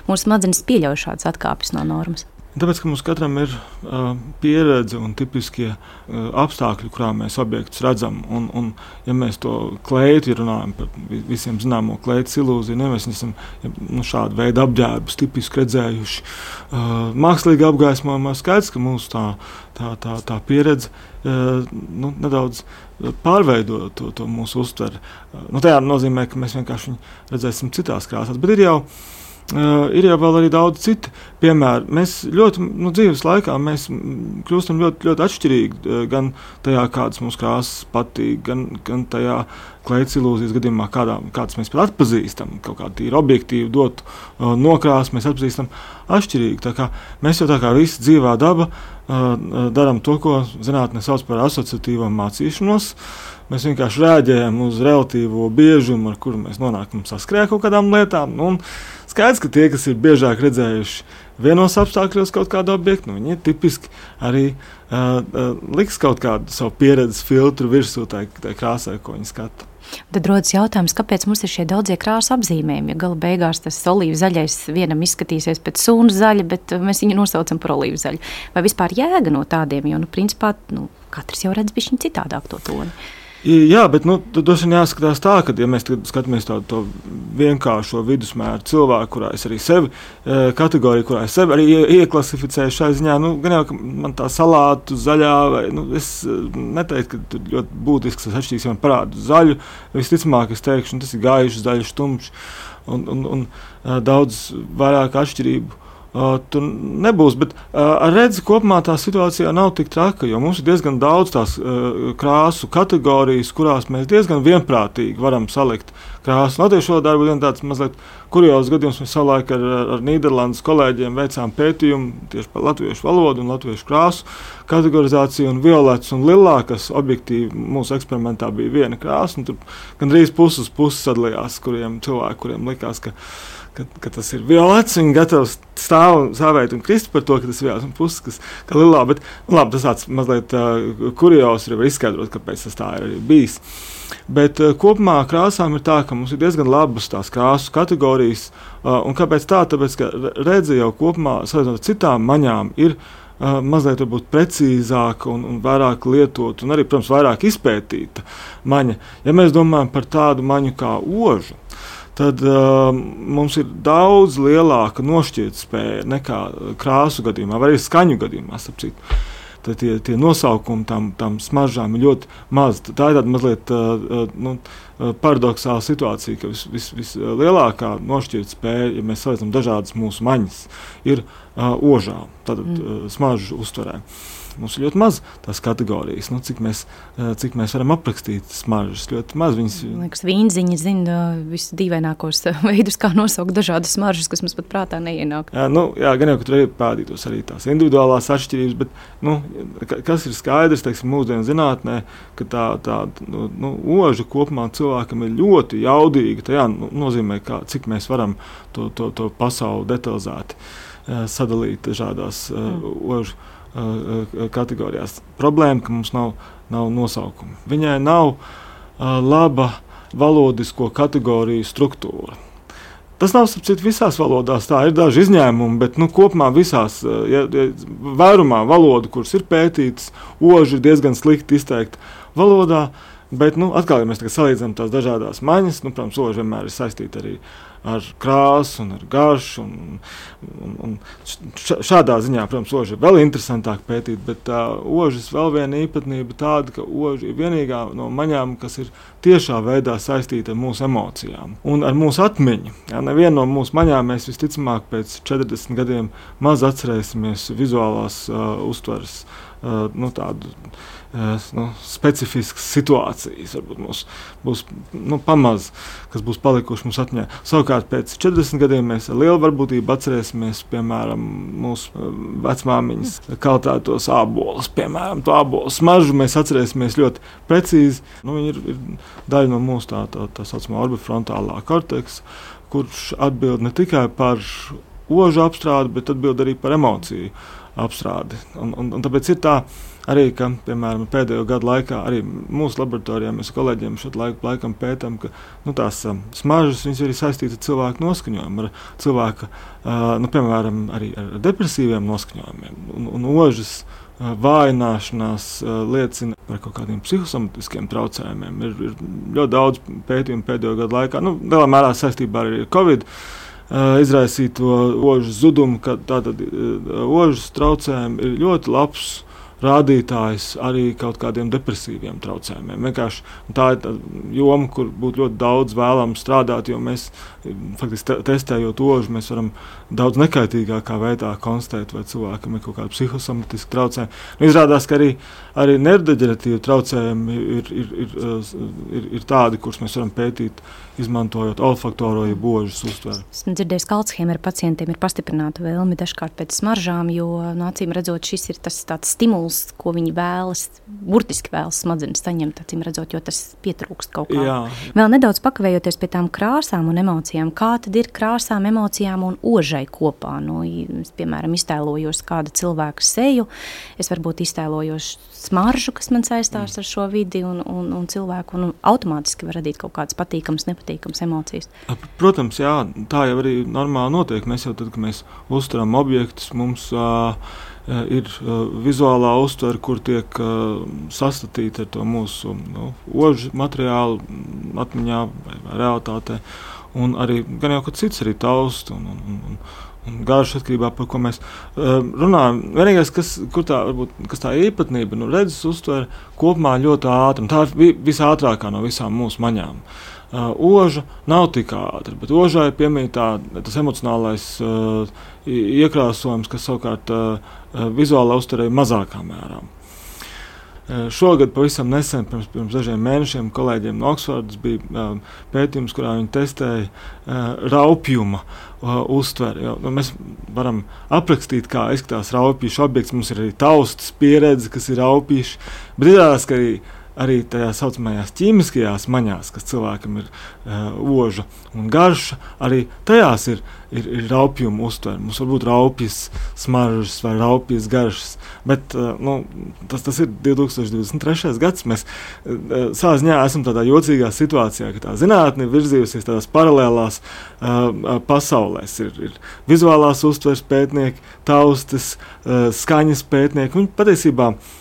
mūsu smadzenes pieļauj šādas atkāpes no normas? Tāpēc, ka mums katram ir uh, pieredze un tipiskie uh, apstākļi, kurā mēs objektus redzam. Un, un, ja mēs to ja runājam par visiem zināmo kleitu ilūziju, ja mēs esam ja, nu, šādu veidu apģērbus tipiski redzējuši uh, mākslīgi apgaismojumā, skaidrs, ka mūsu tā, tā, tā, tā pieredze uh, nu, nedaudz pārveido to, to mūsu uztveri. Uh, nu, tā nozīmē, ka mēs vienkārši viņu redzēsim citās krāsās. Bet ir jau Uh, ir jau arī daudz citu piemēru. Mēs ļoti nu, dzīves laikā kļūstam ļoti, ļoti atšķirīgi. Uh, gan tajā, kādas mums krāsas patīk, gan, gan tajā, kleitas ilūzijas gadījumā, kādā, kādas mēs pat atpazīstam, kaut kādu tīri objektīvu dotu uh, nokrāsu, mēs atpazīstam atšķirīgi. Mēs jau tā kā visi dzīvā daba uh, darām to, ko zinātnē sauc par asociatīvo mācīšanos. Mēs vienkārši rēģējam uz relatīvo biežumu, ar kuru mēs nonākam saskrējā kaut kādām lietām. Nu, skaidrs, ka tie, kas ir biežāk redzējuši vienos apstākļos kaut kādu objektu, nu, viņi ir tipiski arī uh, uh, liks kaut kādu savu pieredzes filtru virsū tai, tai krāsai, ko viņi skata. Tad rodas jautājums, kāpēc mums ir šie daudzie krāsu apzīmējumi. Ja gala beigās tas olīvu zaļais vienam izskatīsies pēc sunu zaļa, bet mēs viņu nosaucam par olīvu zaļu. Vai vispār jēga no tādiem, jo, nu, principā, nu, katrs jau redz bišķiņu citādāk to toni. Jā, bet nu, tas ir jāskatās tā, ka, ja mēs skatāmies tādu to vienkāršo vidusmēru cilvēku, kurā es arī sevi e, kategoriju, kurā es sevi arī ieklasificēju šai ziņā, nu, gan jau man tā salātu zaļā, vai nu, es e, neteiktu, ka tur ļoti būtisks tas atšķirīgs, ja man parāda zaļu, visticamāk es teikšu, tas ir gaišs, zaļš, tumšs un, un, un e, daudz vairāk atšķirību Uh, tur nebūs. Bet uh, redzi, kopumā tā situācija nav tik traka, jo mums ir diezgan daudz tās uh, krāsu kategorijas, kurās mēs diezgan vienprātīgi varam salikt krāsu. Latviešu valodā ir tāds mazliet kurjos gadījums. Mēs savulaik ar, ar Nīderlandes kolēģiem veicām pētījumu tieši par latviešu valodu un latviešu krāsu kategorizāciju. Un violets un lilā, kas objektīvi mūsu eksperimentā bija viena krāsa, tur gandrīz puses puses sadalījās, kuriem cilvēki, kuriem likās, ka ka, ka tas ir violets. Viņi gatavi stāv, stāvēt un krist par to, ka tas ir violets un puses, kas ir lilā. Bet nu, labi, tas tāds mazliet uh, kurjos ir izskaidrot, kāpēc tas tā ir bijis. Bet uh, kopumā krāsām ir tā, ka mums ir diezgan labas tās krāsu kategorijas. Uh, un kāpēc tā? Tāpēc, ka redzi jau kopumā, salīdzinot ar citām maņām, ir uh, mazliet precīzāka un, un vairāk lietota, un arī, protams, vairāk izpētīta maņa. Ja mēs domājam par tādu maņu kā ožu, tad uh, mums ir daudz lielāka nošķirtspēja nekā krāsu gadījumā, vai arī skaņu gadījumā. Tad tie, tie nosaukumi tam, tam smaržām ir ļoti mazi. Tā ir tāda mazliet uh, uh nu, uh, paradoxāla situācija, ka vislielākā vis, vis nošķirtspēja, ja mēs salīdzinām dažādas mūsu maņas, ir uh, ožā, tātad mm. uh, smaržu uztverē. Uh, Mums ir ļoti maz tās kategorijas, nu, cik, mēs, eh, cik mēs varam aprakstīt smaržas. Ļoti maz viņas. Man liekas, vīnziņi zina visus dīvainākos veidus, kā nosaukt dažādas smaržas, kas mums pat prātā neienāk. Jā, nu, jā gan jau, ka tur ir pētītos arī tās individuālās atšķirības, bet nu, kas ir skaidrs, teiksim, mūsdienu zinātnē, ka tā, tā nu, nu, oža kopumā cilvēkam ir ļoti jaudīga. Tā jā, nu, nozīmē, kā, cik mēs varam to, to, to pasauli detalizēti uh, sadalīt dažādās mm. ožu kategorijās. Problēma, ka mums nav, nav nosaukumu. Viņai nav uh, laba valodisko kategoriju struktūra. Tas nav citu, visās valodās. Tā ir daži izņēmumi, bet nu, kopumā visās, ja, ja, vairumā valodu, kuras ir pētītas, oži ir diezgan slikti izteikti valodā. Bet, nu, atkal, ja mēs salīdzinām tās dažādas maņas, nu, protams, oži vienmēr ir saistīta arī ar ar krāsu un ar garšu. Un, un, un šādā ziņā, protams, oža ir vēl interesantāk pētīt, bet tā ožas vēl viena īpatnība tāda, ka oža ir vienīgā no maņām, kas ir tiešā veidā saistīta ar mūsu emocijām un ar mūsu atmiņu. Ja, neviena no mūsu maņām mēs visticamāk pēc 40 gadiem maz atcerēsimies vizuālās uh, uztveres uh, nu, tādu nu, specifiskas situācijas, varbūt mums būs nu, pamaz, kas būs palikuši mums atmiņā. Savukārt pēc 40 gadiem mēs ar lielu varbūtību atcerēsimies, piemēram, mūsu vecmāmiņas kaltētos ābolus, piemēram, to ābolu smaržu mēs atcerēsimies ļoti precīzi. Nu, viņi ir, ir daļa no mūsu tā, tā, tā saucamā orbifrontālā korteksa, kurš atbild ne tikai par ožu apstrādi, bet atbild arī par emociju apstrādi. Un, un, un tāpēc ir tā, arī, ka, piemēram, pēdējo gadu laikā arī mūsu laboratorijā mēs kolēģiem šo laiku laikam pētām, ka nu, tās um, smaržas ir saistītas ar cilvēku noskaņojumu, ar cilvēka, uh, nu, piemēram, arī ar depresīviem noskaņojumiem un, un ožas. Uh, vājināšanās uh, liecina par kaut kādiem psihosomatiskiem traucējumiem. Ir, ir ļoti daudz pētījumu pēdējo gadu laikā, nu, lielā mērā saistībā arī ar Covid. Uh, izraisīto ožu zudumu, kad tātad uh, ožas traucējumi ir ļoti labs rādītājs arī kaut kādiem depresīviem traucējumiem. Vienkārši tā ir tā joma, kur būtu ļoti daudz vēlams strādāt, jo mēs faktiski te testējot ožu, mēs varam daudz nekaitīgākā veidā konstatēt, vai cilvēkam ir kaut kāda psihosomatiska traucējuma. Nu, izrādās, ka arī, arī nerdeģeratīvi traucējumi ir, ir, ir, ir, ir tādi, kurus mēs varam pētīt, izmantojot olfaktoro ja božas uztveri. Esmu dzirdējis, ka Alzheimer pacientiem ir pastiprināta vēlme dažkārt pēc smaržām, jo, no nu, acīm redzot, šis ir tas stimuls, ko viņi vēlas, burtiski vēlas smadzenes saņemt, acīm redzot, jo tas pietrūkst kaut kā. Jā. Vēl nedaudz pakavējoties pie tām krāsām un emocijām, kā tad ir krāsām, emocijām un ožai kopā? Nu, es, piemēram, iztēlojos kādu cilvēku seju, es varbūt iztēlojos smaržu, kas man saistās mm. ar šo vidi un, un, un cilvēku, un automātiski var radīt kaut kādas patīkamas, nepatīkamas emocijas. Protams, jā, tā jau arī normāli notiek. Mēs jau tad, kad mēs uztveram objektus, mums uh, ir uh, vizuālā uztvere, kur tiek uh, sastatīta ar to mūsu nu, ožu materiālu, atmiņā vai, vai realitātē. Un arī gan jau kaut cits arī taust un, un, un, un garš atkarībā par ko mēs uh, runājam. Vienīgais, kas, tā, varbūt, kas tā īpatnība, nu, redzes uztver kopumā ļoti ātri. Tā ir visātrākā no visām mūsu maņām. Uh, oža nav tik ātra, bet ožai piemīt tā, tas emocionālais uh, iekrāsojums, kas savukārt uh, vizuāli uzturēja mazākā mērā. Šogad, pavisam nesen, pirms, pirms dažiem mēnešiem, kolēģiem no Oksfordas bija um, pētījums, kurā viņi testēja uh, raupjuma uh, uztveri. Jo, nu, mēs varam aprakstīt, kā izskatās raupīšu objekts. Mums ir arī taustas pieredze, kas ir raupīši, bet izrādās, ka arī arī tajās saucamajās ķīmiskajās maņās, kas cilvēkam ir uh, oža un garša, arī tajās ir, ir, ir raupjuma uztvere. Mums var būt raupjas smaržas vai raupjas garšas, bet uh, nu, tas, tas ir 2023. gads. Mēs uh, savā ziņā esam tādā jocīgā situācijā, ka tā zinātne ir virzījusies tādās paralēlās uh, pasaulēs. Ir, ir vizuālās uztveres pētnieki, taustas, uh, skaņas pētnieki. Viņi patiesībā uh,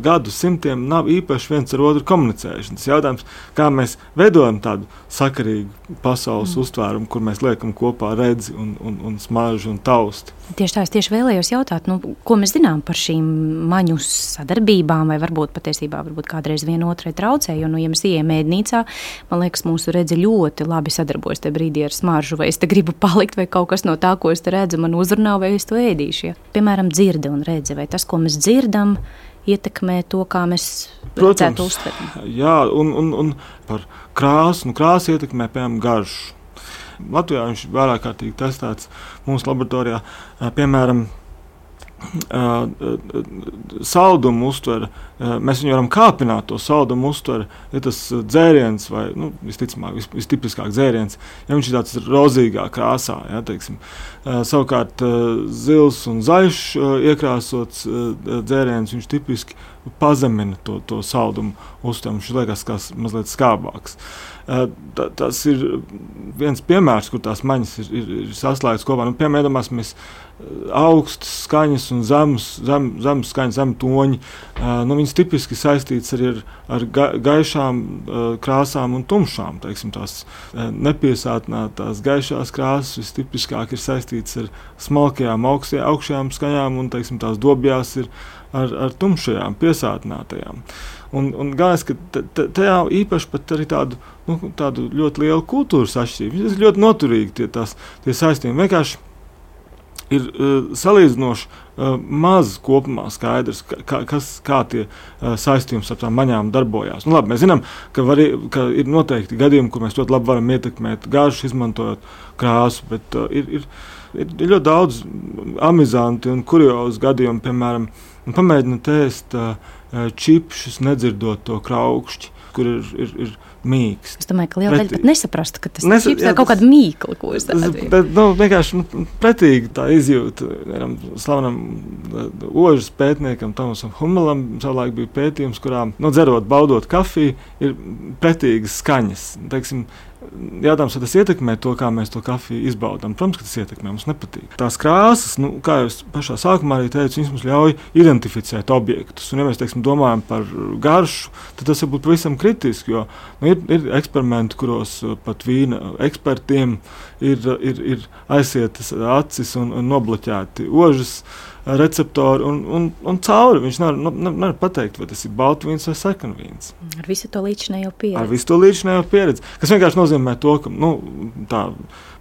gadu simtiem nav īpaši viens ar otru komunicējuši. Tas jautājums, kā mēs veidojam tādu sakarīgu pasaules mm. uztvērumu, kur mēs liekam kopā redzi un, un, un smaržu un tausti. Tieši tā, es tieši vēlējos jautāt, nu, ko mēs zinām par šīm maņu sadarbībām, vai varbūt patiesībā varbūt kādreiz vienotrai traucē. Jo, nu, ja mēs ejam ēdnīcā, man liekas, mūsu redzi ļoti labi sadarbojas tajā brīdī ar smaržu, vai es te gribu palikt, vai kaut kas no tā, ko es te redzu, man uzrunā, vai es to ēdīšu. Ja? Piemēram, dzirde un redze, vai tas, ko mēs dzirdam, ietekmē to, kā mēs redzētu uztvert. Jā, un, un, un par krāsu, nu, krāsu ietekmē, piemēram, garšu. Latvijā viņš ir vairāk kārtīgi testēts mūsu laboratorijā. Piemēram, saldumu uztvere, mēs viņu varam kāpināt, to saldumu uztvere, ja tas dzēriens, vai nu, visticamāk, vis, vistipiskāk dzēriens, ja viņš ir tāds rozīgā krāsā, ja, teiksim. savukārt zils un zaļš iekrāsots dzēriens, viņš tipiski pazemina to, to saldumu uztveru, viņš liekas kā mazliet skābāks. Tā, tas ir viens piemērs, kur tās maņas ir, ir, ir saslēgtas kopā. Nu, piemēram, mēs augstas skaņas un zemes, zem, zemes skaņas, zem toņi. Nu, viņas tipiski saistītas arī ar, ar ga, gaišām krāsām un tumšām. Teiksim, tās nepiesātinātās gaišās krāsas vistipiskāk ir saistītas ar smalkajām, augstajām, augšējām skaņām, un teiksim, tās dobjās ir ar, ar tumšajām, piesātinātajām. Un, un galvenais, ka tajā īpaši pat arī tādu, nu, tādu ļoti lielu kultūras atšķirību. Tas ļoti noturīgi tie, tās, tie saistījumi. Vienkārši ir uh, salīdzinoši uh, maz kopumā skaidrs, ka, kas, kā tie uh, saistījumi ar tām maņām darbojās. Nu, labi, mēs zinām, ka, var, ka ir noteikti gadījumi, kur mēs ļoti labi varam ietekmēt garšu, izmantojot krāsu, bet uh, ir, ir, ir, ir ļoti daudz amizanti un kuriozi gadījumi, piemēram, pamēģināt ēst uh, čipšus, nedzirdot to kraukšķi, kur ir, ir, ir mīksts. Es domāju, ka liela daļa pat nesaprastu, ka tas Nes, ir jā, kaut kāda mīkla, ko es tādu. Bet, nu, vienkārši nu, pretīgi tā izjūta. Vienam slavenam uh, ožas pētniekam, Tomasam Humelam, savulaik bija pētījums, kurā, nu, dzerot, baudot kafiju, ir pretīgas skaņas. Teiksim, Jautājums, vai tas ietekmē to, kā mēs to kafiju izbaudām? Protams, ka tas ietekmē. Mums nepatīk. Tās krāsas, nu, kā jau pašā sākumā arī teicu, viņas mums ļauj identificēt objektus. Un, ja mēs teiksim, domājam par garšu, tad tas var būt pavisam kritiski. Jo nu, ir, ir eksperimenti, kuros uh, pat vīna ekspertiem ir, ir, ir aizsietas acis un, un nobloķēti ožas receptori un, un, un cauri. Viņš nevar, nu, nevar pateikt, vai tas ir baltvīns vai sarkanvīns. Ar visu to līdzinējo pieredzi. Ar visu to līdzinējo pieredzi. Tas vienkārši nozīmē to, ka nu, tā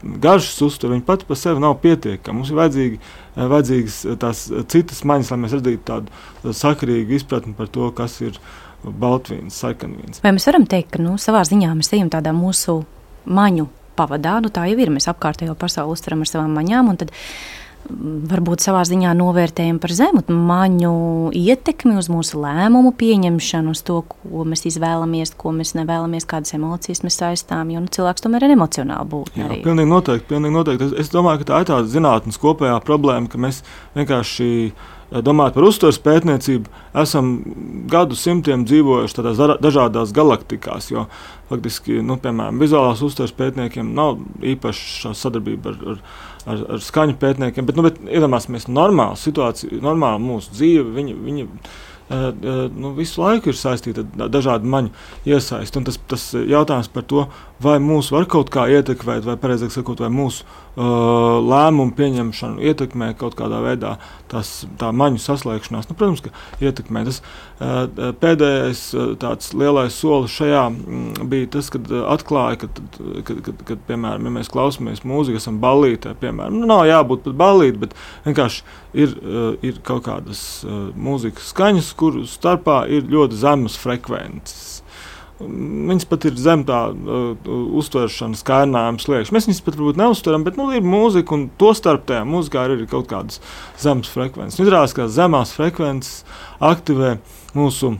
garšas uztvere pati par sevi nav pietiekama. Mums ir vajadzīgi, vajadzīgas tās citas maņas, lai mēs radītu tādu sakarīgu izpratni par to, kas ir baltvīns, sarkanvīns. Vai mēs varam teikt, ka nu, savā ziņā mēs ejam tādā mūsu maņu pavadā? Nu, tā jau ir. Mēs apkārtējo pasauli uztveram ar savām maņām. Tad varbūt savā ziņā novērtējam par zemu maņu ietekmi uz mūsu lēmumu pieņemšanu, uz to, ko mēs izvēlamies, ko mēs nevēlamies, kādas emocijas mēs saistām. Jo nu, cilvēks tomēr ir emocionāli būtne. Jā, pilnīgi noteikti. Pilnīgi noteikti. Es, es domāju, ka tā ir tāda zinātnes kopējā problēma, ka mēs vienkārši domājot par uztveres pētniecību, esam gadu simtiem dzīvojuši tādās dažādās galaktikās. Jo, faktiski, nu, piemēram, vizuālās uztveres pētniekiem nav īpaša sadarbība ar, ar ar, ar skaņu pētniekiem. Bet, nu, bet iedomāsimies, normāla situācija, normāla mūsu dzīve. Viņa, viņa, uh, nu, visu laiku ir saistīta ar dažādu maņu iesaisti. Tas, tas jautājums par to, vai mūs var kaut kā ietekmēt, vai precīzāk sakot, vai mūsu lēmumu pieņemšanu ietekmē kaut kādā veidā tas, tā maņu saslēgšanās. Nu, protams, ka ietekmē. Tas uh, pēdējais uh, tāds lielais solis šajā mm, bija tas, kad uh, atklāja, ka, kad, kad, kad, piemēram, ja mēs klausāmies mūziku, esam ballītē, piemēram, nu, nav jābūt pat ballītē, bet vienkārši ir, uh, ir kaut kādas uh, mūzikas skaņas, kuru starpā ir ļoti zemas frekvences. Viņas pat ir zem tā uh, uztveršanas kārnājuma sliekšņa. Mēs viņus pat varbūt neuztveram, bet nu, ir mūzika, un to starp tajā mūzikā ir kaut kādas zemes frekvences. Izrādās, ka zemās frekvences aktivē mūsu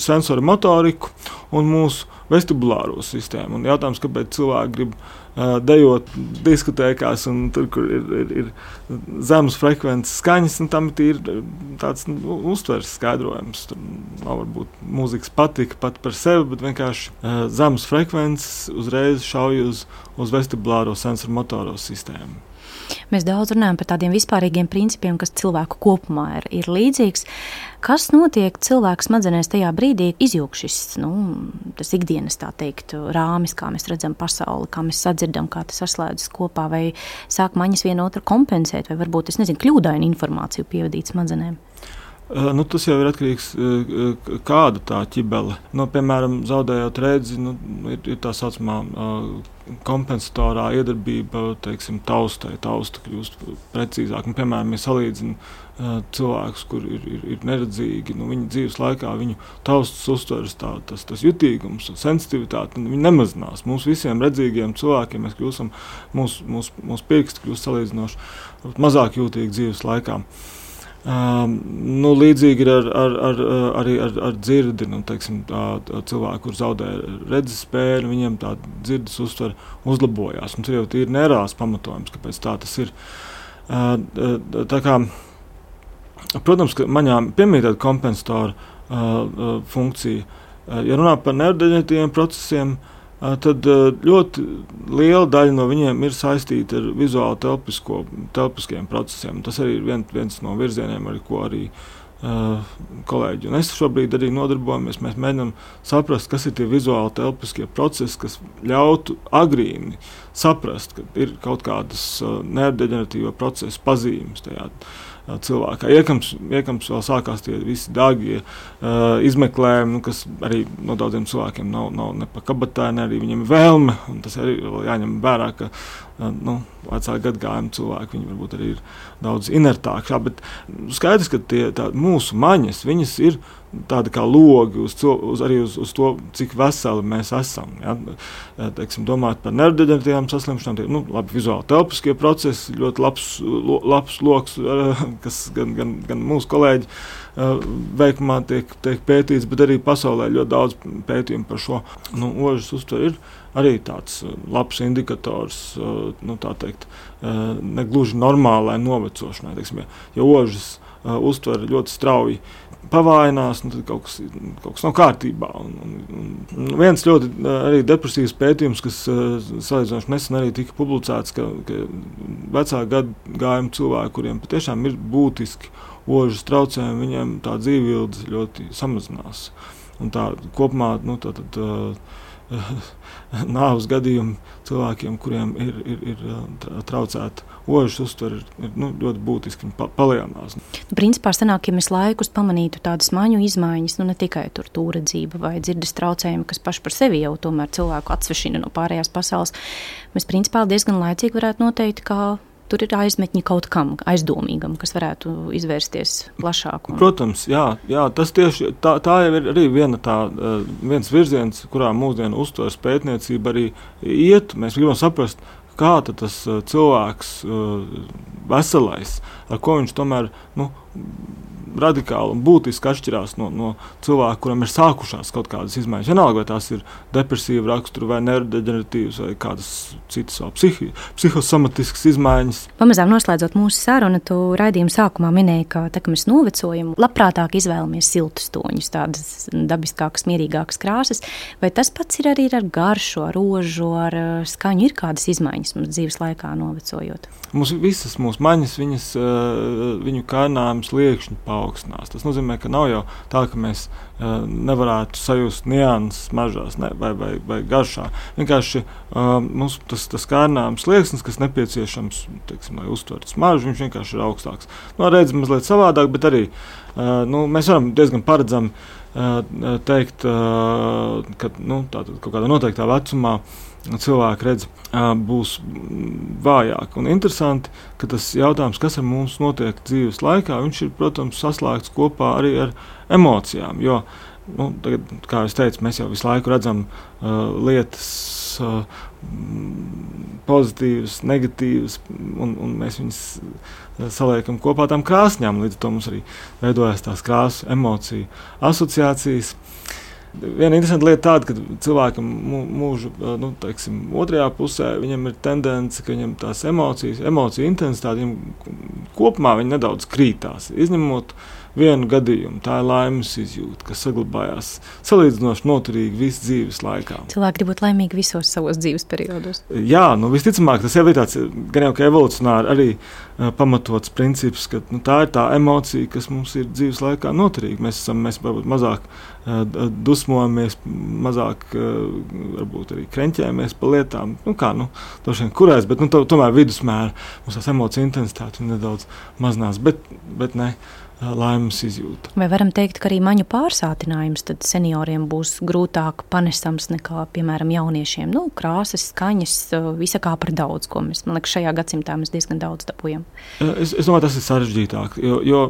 sensoru motoriku un mūsu vestibulāro sistēmu. Un jautājums, kāpēc cilvēki grib uh, dejot diskotēkās, un tur, kur ir, ir, ir zemes frekvences skaņas, un tam ir tāds nu, uztveres skaidrojums. Tur nav varbūt mūzikas patika pat par sevi, bet vienkārši uh, zemes frekvences uzreiz šauj uz, uz vestibulāro sensoru motoro sistēmu. Mēs daudz runājam par tādiem vispārīgiem principiem, kas cilvēku kopumā ir, ir līdzīgs. Kas notiek cilvēka smadzenēs tajā brīdī, izjūg šis nu, ikdienas teikt, rāmis, kā mēs redzam pasauli, kā mēs sadzirdam, kā tas saslēdzas kopā, vai sāk maņas vienotru kompensēt, vai varbūt nezinu, kļūdainu informāciju pievadīt smadzenēm. Nu, tas jau ir atkarīgs no kāda tā ķibele. Nu, piemēram, zaudējot redzi, nu, ir, ir tā saucamā kompensatorā iedarbība, teiksim, taustai. Tausta kļūst precīzāk. Nu, piemēram, ja salīdzinām cilvēkus, kuriem ir, ir, ir neredzīgi, nu, viņu dzīves laikā viņu taustas uztveres, tā, tas, tas jutīgums un sensitivitāte nemazinās. Mums visiem redzīgiem cilvēkiem mēs kļūstam, mūsu mūs, mūs pirksti kļūst salīdzinoši mazāk jūtīgi dzīves laikā. Uh, Um, nu, līdzīgi ir ar, ar, ar, arī ar, ar dzirdi. Nu, teiksim, tā, tā cilvēki, kuriem zaudē redzes spēju, viņiem tā dzirdes uztvere uzlabojās. Tur jau ir nereāls pamatojums, kāpēc tā tas ir. Uh, tā kā, protams, ka maņām piemīt tāda kompensatora uh, uh, funkcija. Uh, ja runā par nerdeģetīviem procesiem, uh, tad ļoti liela daļa no viņiem ir saistīta ar vizuāli telpisko, telpiskiem procesiem. Tas arī ir vien, viens no virzieniem, ar ko arī uh, kolēģi un es šobrīd arī nodarbojamies. Mēs mēģinām saprast, kas ir tie vizuāli telpiskie procesi, kas ļautu agrīni saprast, ka ir kaut kādas uh, nerdeģeneratīva procesa pazīmes tajā. Uh, cilvēkā. Iekams, iekams vēl sākās tie visi dārgie uh, izmeklējumi, nu, kas arī no daudziem cilvēkiem nav, nav ne pa kabatā, ne arī viņiem vēlme. Tas arī jāņem vērā, ka uh, nu, vecāku gadagājumu cilvēki varbūt arī ir daudz inertāki. Bet skaidrs, ka tie, tā, mūsu maņas ir tāda kā logi uz, to, uz, uz, uz to, cik veseli mēs esam. Ja? Teiksim, domājot par nervodeģeneratīvām saslimšanām, tie nu, labi, vizuāli telpiskie procesi, ļoti labs, lo, labs lokus, kas gan, gan, gan mūsu kolēģi veikumā tiek, tiek pētīts, bet arī pasaulē ļoti daudz pētījumu par šo nu, ožas uztveri. Ir arī tāds labs indikators, nu, tā teikt, negluži normālai novecošanai. Teiksim, ja, ja ožas uztver ļoti strauji pavājinās, nu, tad kaut kas, kaut kas nav kārtībā. Un, un, un viens ļoti arī depresīvs pētījums, kas salīdzinoši nesen arī tika publicēts, ka, ka vecāku gadagājumu cilvēki, kuriem patiešām ir būtiski ožas traucējumi, viņiem tā dzīve ilgi ļoti samazinās. Un tā kopumā nu, tā, tā, tā, *laughs* nāves gadījumi cilvēkiem, kuriem ir, ir, ir traucēta ožas uztvere, ir nu, ļoti būtiski pa, palielinās. Principā, sanāk, ja mēs laikus pamanītu tādas maņu izmaiņas, nu ne tikai tur tūredzība vai dzirdes traucējumi, kas paši par sevi jau tomēr cilvēku atsvešina no pārējās pasaules, mēs principā diezgan laicīgi varētu noteikt, kā tur ir aizmetņi kaut kam aizdomīgam, kas varētu izvērsties plašāk. Un... Protams, jā, jā, tas tieši tā, tā jau ir arī viena tā, eh, viens virziens, kurā mūsdienu uztveres pētniecība arī iet. Mēs gribam saprast, kā tas eh, cilvēks, eh, veselais, ar ko viņš tomēr nu, radikāli un būtiski atšķirās no, no cilvēka, kuram ir sākušās kaut kādas izmaiņas. Vienalga, vai tās ir depresīva rakstura, vai neurodeģeneratīvas, vai kādas citas psihi, psihosomatiskas izmaiņas. Pamazām noslēdzot mūsu sarunu, tu raidījuma sākumā minēji, ka tā kā mēs novecojam, labprātāk izvēlamies siltus toņus, tādas dabiskākas, mierīgākas krāsas. Vai tas pats ir arī ar garšu, ar rožu, ar skaņu? Ir kādas izmaiņas mums dzīves laikā novecojot? Mums visas mūsu maņas, viņas, viņu kainājums, liekšņi paaug paaugstinās. Tas nozīmē, ka nav jau tā, ka mēs uh, nevarētu sajust nianses mažās ne, vai, vai, vai garšā. Vienkārši uh, mums tas, tas kārdinājums slieksnis, kas nepieciešams, teiksim, lai uztvertu smaržu, viņš vienkārši ir augstāks. Nu, redz mazliet savādāk, bet arī uh, nu, mēs varam diezgan paredzami uh, teikt, uh, ka nu, tātad, kaut kādā noteiktā vecumā uh, cilvēki redz, būs vājāki. Un interesanti, ka tas jautājums, kas ar mums notiek dzīves laikā, viņš ir, protams, saslēgts kopā arī ar emocijām. Jo, nu, tagad, kā jau teicu, mēs jau visu laiku redzam uh, lietas. Uh, pozitīvas, negatīvas, un, un mēs viņus saliekam kopā ar tām krāsņām. Līdz ar to mums arī veidojas tās krāsu, emociju asociācijas. Viena interesanta lieta tāda, ka cilvēkam mūža nu, teiksim, otrajā pusē viņam ir tendence, ka viņam tās emocijas, emociju intensitāte kopumā nedaudz krītās. Izņemot uh, vienu gadījumu. Tā ir laimes izjūta, kas saglabājās salīdzinoši noturīgi visu dzīves laikā. Cilvēki grib būt laimīgi visos savos dzīves periodos. Jā, nu, visticamāk, tas jau ir tāds gan jau kā evolūcionāri arī uh, pamatots princips, ka nu, tā ir tā emocija, kas mums ir dzīves laikā noturīga. Mēs esam mēs varbūt mazāk uh, dusmojamies, mazāk uh, varbūt arī krenķējamies par lietām. Nu, kā, nu, vien, kurēs, bet nu, to, tomēr vidusmēra mums tās emociju intensitāte nedaudz mazinās. Bet, bet ne, laimes izjūta. Vai varam teikt, ka arī maņu pārsātinājums senioriem būs grūtāk panesams nekā, piemēram, jauniešiem? Nu, krāsas, skaņas, visa kā par daudz, ko mēs, man liekas, šajā gadsimtā mēs diezgan daudz dabūjam. Es, es domāju, tas ir sarežģītāk, jo, jo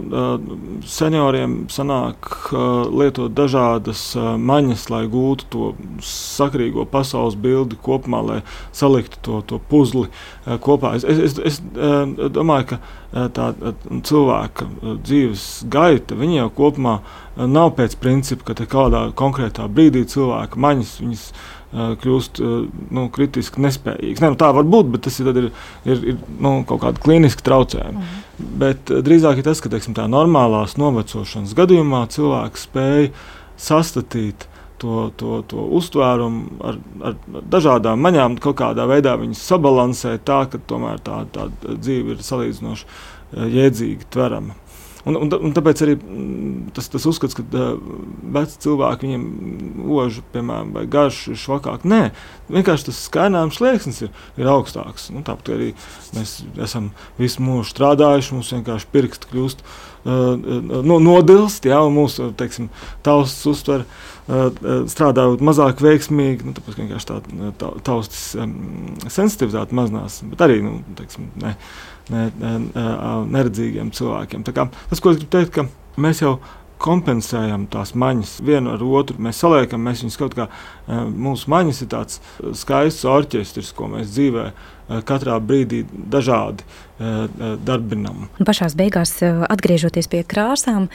senioriem sanāk lietot dažādas maņas, lai gūtu to sakrīgo pasaules bildi kopumā, lai saliktu to, to puzli kopā. Es, es, es, es domāju, ka tā cilvēka dzīves gaita, viņa jau kopumā nav pēc principa, ka kādā konkrētā brīdī cilvēka maņas viņas, kļūst nu, kritiski nespējīgas. Ne, nu, tā var būt, bet tas ir, ir, ir, ir nu, kaut kāda kliniska traucējuma. Mhm. Bet drīzāk ir tas, ka teiksim, tā normālās novecošanas gadījumā cilvēks spēj sastatīt to, to, to uztvērumu ar, ar dažādām maņām, kaut kādā veidā viņas sabalansē tā, ka tomēr tā, tā dzīve ir salīdzinoši eh, jēdzīga, tverama. Un, un, un tāpēc arī mm, tas, tas uzskats, ka uh, veci cilvēki viņiem ožu, piemēram, vai garš ir švakāk. Nē, vienkārši tas skaidrojums slieksnis ir, ir augstāks. Nu, tāpat arī mēs esam visu mūžu strādājuši, mums vienkārši pirksti kļūst uh, no, nodilst, jā, un mūsu teiksim, tausts uztver. Uh, strādājot mazāk veiksmīgi, nu, tāpēc vienkārši tā, tā taustas um, sensitivitāte mazinās, bet arī nu, teiksim, ne, ne, ne, neredzīgiem cilvēkiem. Kā, tas, ko es gribu teikt, ka mēs jau kompensējam tās maņas vienu ar otru. Mēs saliekam, mēs viņus kaut kā, mūsu maņas ir tāds skaists orķestris, ko mēs dzīvē katrā brīdī dažādi darbinam. Pašās beigās, atgriežoties pie krāsām,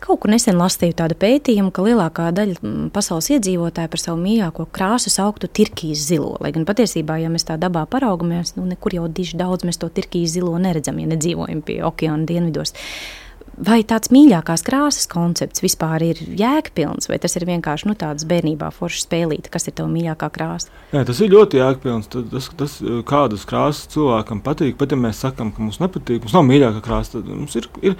Kaut kur nesen lasīju tādu pētījumu, ka lielākā daļa pasaules iedzīvotāju par savu mīļāko krāsu sauktu tirkīs zilo. Lai gan patiesībā, ja mēs tā dabā paraugamies, nu nekur jau diži daudz mēs to tirkīs zilo neredzam, ja nedzīvojam pie okeāna dienvidos. Vai tāds mīļākās krāsas koncepts vispār ir jēgpilns, vai tas ir vienkārši nu, tāds bērnībā foršs spēlīte, kas ir tava mīļākā krāsa? Jā, tas ir ļoti jēgpilns. Tas, tas, kādas krāsas cilvēkam patīk, pat ja mēs sakām, ka mums nepatīk, mums nav mīļākā krāsa, tad mums ir, ir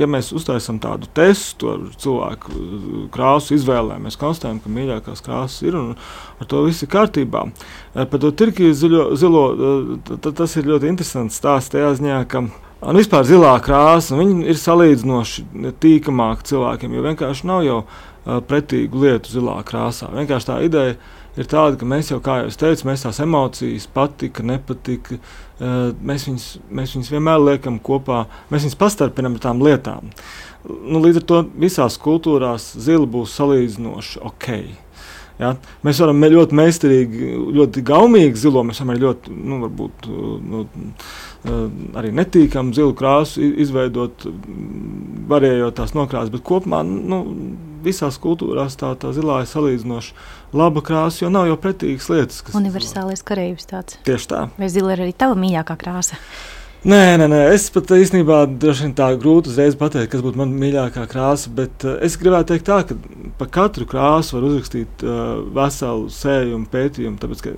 ja mēs uztaisām tādu testu ar cilvēku krāsu izvēlēm, mēs konstatējam, ka mīļākās krāsas ir un ar to viss ir kārtībā. Par to tirkiju zilo, zilo tas ir ļoti interesants stāsts tajā ziņā, ka Un vispār zilā krāsa ir salīdzinoši tīkamāka cilvēkiem, jo vienkārši nav jau uh, pretīgu lietu zilā krāsā. Vienkārši tā ideja ir tāda, ka mēs jau, kā jau teicu, mēs tās emocijas, patika, nepatika, uh, mēs, viņus, mēs viņus vienmēr liekam kopā, mēs viņus pastarpinām ar tām lietām. Nu, līdz ar to visās kultūrās zila būs salīdzinoši ok. Ja? Mēs varam ļoti meistarīgi, ļoti gaumīgi zilo, mēs varam ļoti, nu, varbūt, nu, arī netīkamu zilu krāsu izveidot, varējot tās nokrāsas, bet kopumā nu, visās kultūrās tā, tā zilā ir salīdzinoši laba krāsa, jo nav jau pretīgas lietas. Universālais kareivs tāds. Tieši tā. Vai zila ir arī tava mīļākā krāsa? Nē, nē, nē, es pat īstenībā tā grūti uzreiz pateikt, kas būtu mana mīļākā krāsa. Bet uh, es gribētu teikt, tā, ka par katru krāsu var uzrakstīt uh, veselu sējumu pētījumu. Tāpēc, ka,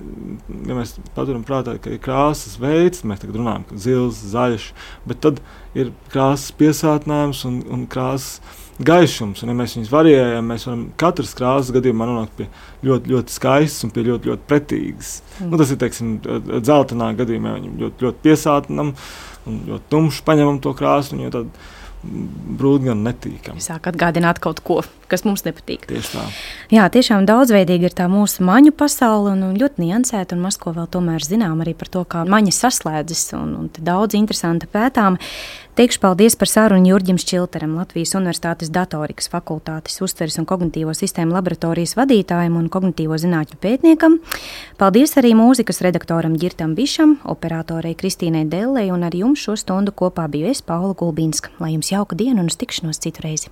ja mēs paturam prātā, ka ir krāsas veids, mēs tagad runājam, ka zils, zaļš, bet tad ir krāsas piesātinājums un, un krāsas gaišums. Un, ja mēs viņus varējam, mēs varam katras krāsas gadījumā nonākt pie ļoti, ļoti skaistas un pie ļoti, ļoti pretīgas. Mm. Nu, tas ir teiksim, dzeltenā gadījumā, viņam ļoti, ļoti piesātinam un ļoti tumši paņemam to krāsu. Brūti gan netīkami. Sāk atgādināt kaut ko, kas mums nepatīk. Tieši tā. Jā, tiešām daudzveidīga ir tā mūsu maņu pasaule un, un ļoti niansēta, un maz ko vēl tomēr zinām arī par to, kā maņas saslēdzas, un, un daudz interesanta pētām. Teikšu paldies par sarunu Jurģim Šķilteram, Latvijas Universitātes datorikas fakultātes uztveres un kognitīvo sistēmu laboratorijas vadītājam un kognitīvo zinātņu pētniekam. Paldies arī mūzikas redaktoram Girtam Bišam, operatorei Kristīnai Dellei un ar jums šo stundu kopā biju es, Paula Gulbīnska. Lai jums jauka diena un uz tikšanos citu reizi!